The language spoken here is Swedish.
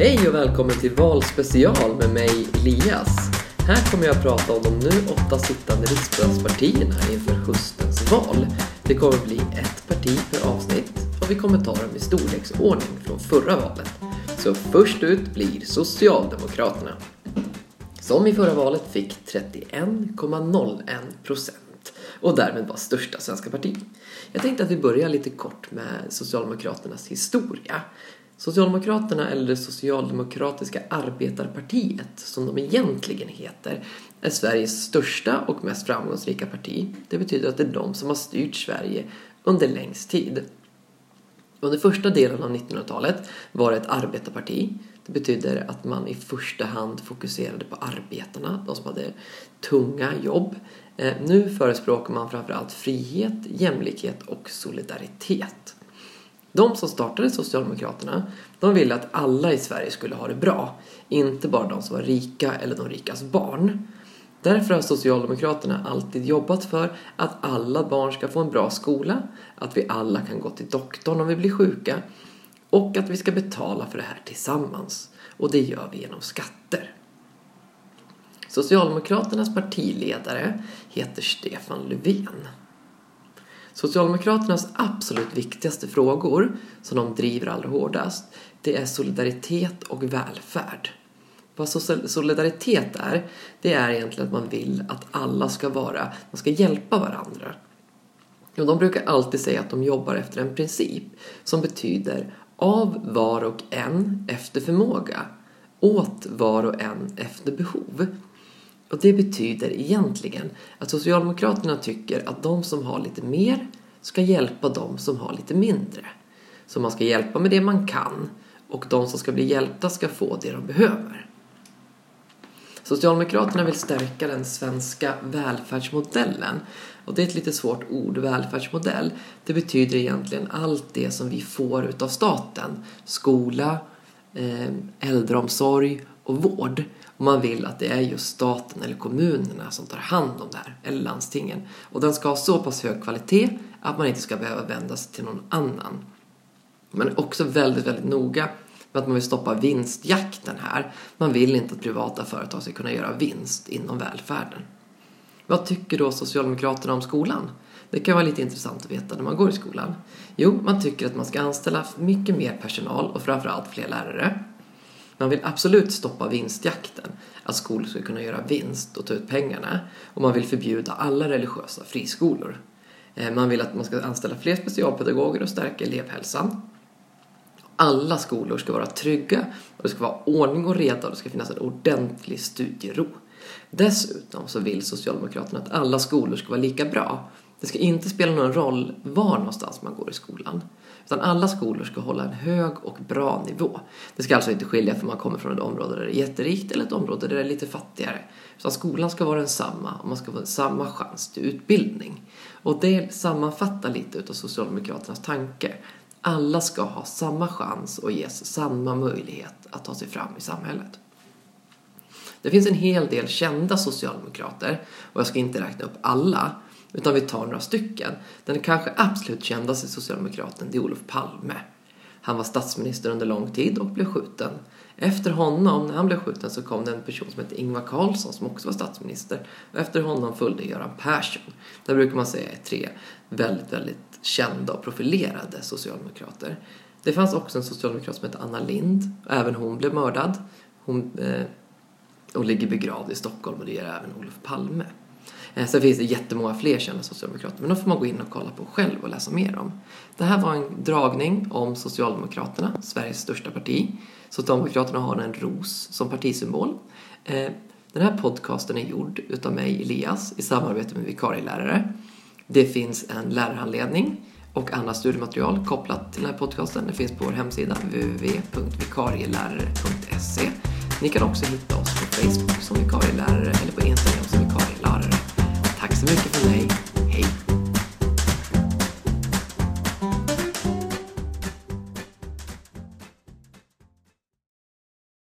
Hej och välkommen till valspecial med mig Elias. Här kommer jag att prata om de nu åtta sittande riksdagspartierna inför höstens val. Det kommer bli ett parti per avsnitt och vi kommer ta dem i storleksordning från förra valet. Så först ut blir Socialdemokraterna. Som i förra valet fick 31,01 procent och därmed var största svenska parti. Jag tänkte att vi börjar lite kort med Socialdemokraternas historia. Socialdemokraterna, eller det Socialdemokratiska arbetarpartiet som de egentligen heter, är Sveriges största och mest framgångsrika parti. Det betyder att det är de som har styrt Sverige under längst tid. Under första delen av 1900-talet var det ett arbetarparti. Det betyder att man i första hand fokuserade på arbetarna, de som hade tunga jobb. Eh, nu förespråkar man framförallt frihet, jämlikhet och solidaritet. De som startade Socialdemokraterna, de ville att alla i Sverige skulle ha det bra. Inte bara de som var rika eller de rikas barn. Därför har Socialdemokraterna alltid jobbat för att alla barn ska få en bra skola, att vi alla kan gå till doktorn om vi blir sjuka och att vi ska betala för det här tillsammans. Och det gör vi genom skatter. Socialdemokraternas partiledare heter Stefan Löfven. Socialdemokraternas absolut viktigaste frågor, som de driver allra hårdast, det är solidaritet och välfärd. Vad solidaritet är, det är egentligen att man vill att alla ska vara, man ska hjälpa varandra. Och de brukar alltid säga att de jobbar efter en princip som betyder av var och en efter förmåga, åt var och en efter behov. Och det betyder egentligen att Socialdemokraterna tycker att de som har lite mer ska hjälpa de som har lite mindre. Så man ska hjälpa med det man kan och de som ska bli hjälpta ska få det de behöver. Socialdemokraterna vill stärka den svenska välfärdsmodellen. Och det är ett lite svårt ord, välfärdsmodell. Det betyder egentligen allt det som vi får utav staten. Skola, Eh, äldreomsorg och vård. Och man vill att det är just staten eller kommunerna som tar hand om det här, eller landstingen. Och den ska ha så pass hög kvalitet att man inte ska behöva vända sig till någon annan. Man är också väldigt, väldigt noga med att man vill stoppa vinstjakten här. Man vill inte att privata företag ska kunna göra vinst inom välfärden. Vad tycker då Socialdemokraterna om skolan? Det kan vara lite intressant att veta när man går i skolan. Jo, man tycker att man ska anställa mycket mer personal och framförallt fler lärare. Man vill absolut stoppa vinstjakten, att skolor ska kunna göra vinst och ta ut pengarna. Och man vill förbjuda alla religiösa friskolor. Eh, man vill att man ska anställa fler specialpedagoger och stärka elevhälsan. Alla skolor ska vara trygga och det ska vara ordning och reda och det ska finnas en ordentlig studiero. Dessutom så vill Socialdemokraterna att alla skolor ska vara lika bra. Det ska inte spela någon roll var någonstans man går i skolan. Utan alla skolor ska hålla en hög och bra nivå. Det ska alltså inte skilja för man kommer från ett område där det är jätterikt eller ett område där det är lite fattigare. Utan skolan ska vara densamma och man ska få samma chans till utbildning. Och det sammanfattar lite utav Socialdemokraternas tanke. Alla ska ha samma chans och ges samma möjlighet att ta sig fram i samhället. Det finns en hel del kända socialdemokrater och jag ska inte räkna upp alla utan vi tar några stycken. Den kanske absolut kändaste socialdemokraten det är Olof Palme. Han var statsminister under lång tid och blev skjuten. Efter honom, när han blev skjuten, så kom det en person som hette Ingvar Carlsson som också var statsminister. Och efter honom följde Göran Persson. Det brukar man säga är tre väldigt, väldigt kända och profilerade socialdemokrater. Det fanns också en socialdemokrat som hette Anna Lind. Även hon blev mördad. Hon eh, och ligger begravd i Stockholm och det gör även Olof Palme. Eh, sen finns det jättemånga fler kända socialdemokrater men de får man gå in och kolla på själv och läsa mer om. Det här var en dragning om Socialdemokraterna, Sveriges största parti. Socialdemokraterna har en ros som partisymbol. Eh, den här podcasten är gjord utav mig, Elias, i samarbete med vikarielärare. Det finns en lärarhandledning och annat studiematerial kopplat till den här podcasten. Det finns på vår hemsida www.vikarielärare.se. Ni kan också hitta oss på Facebook som vikarielärare eller på Instagram som vikarielärare ですね。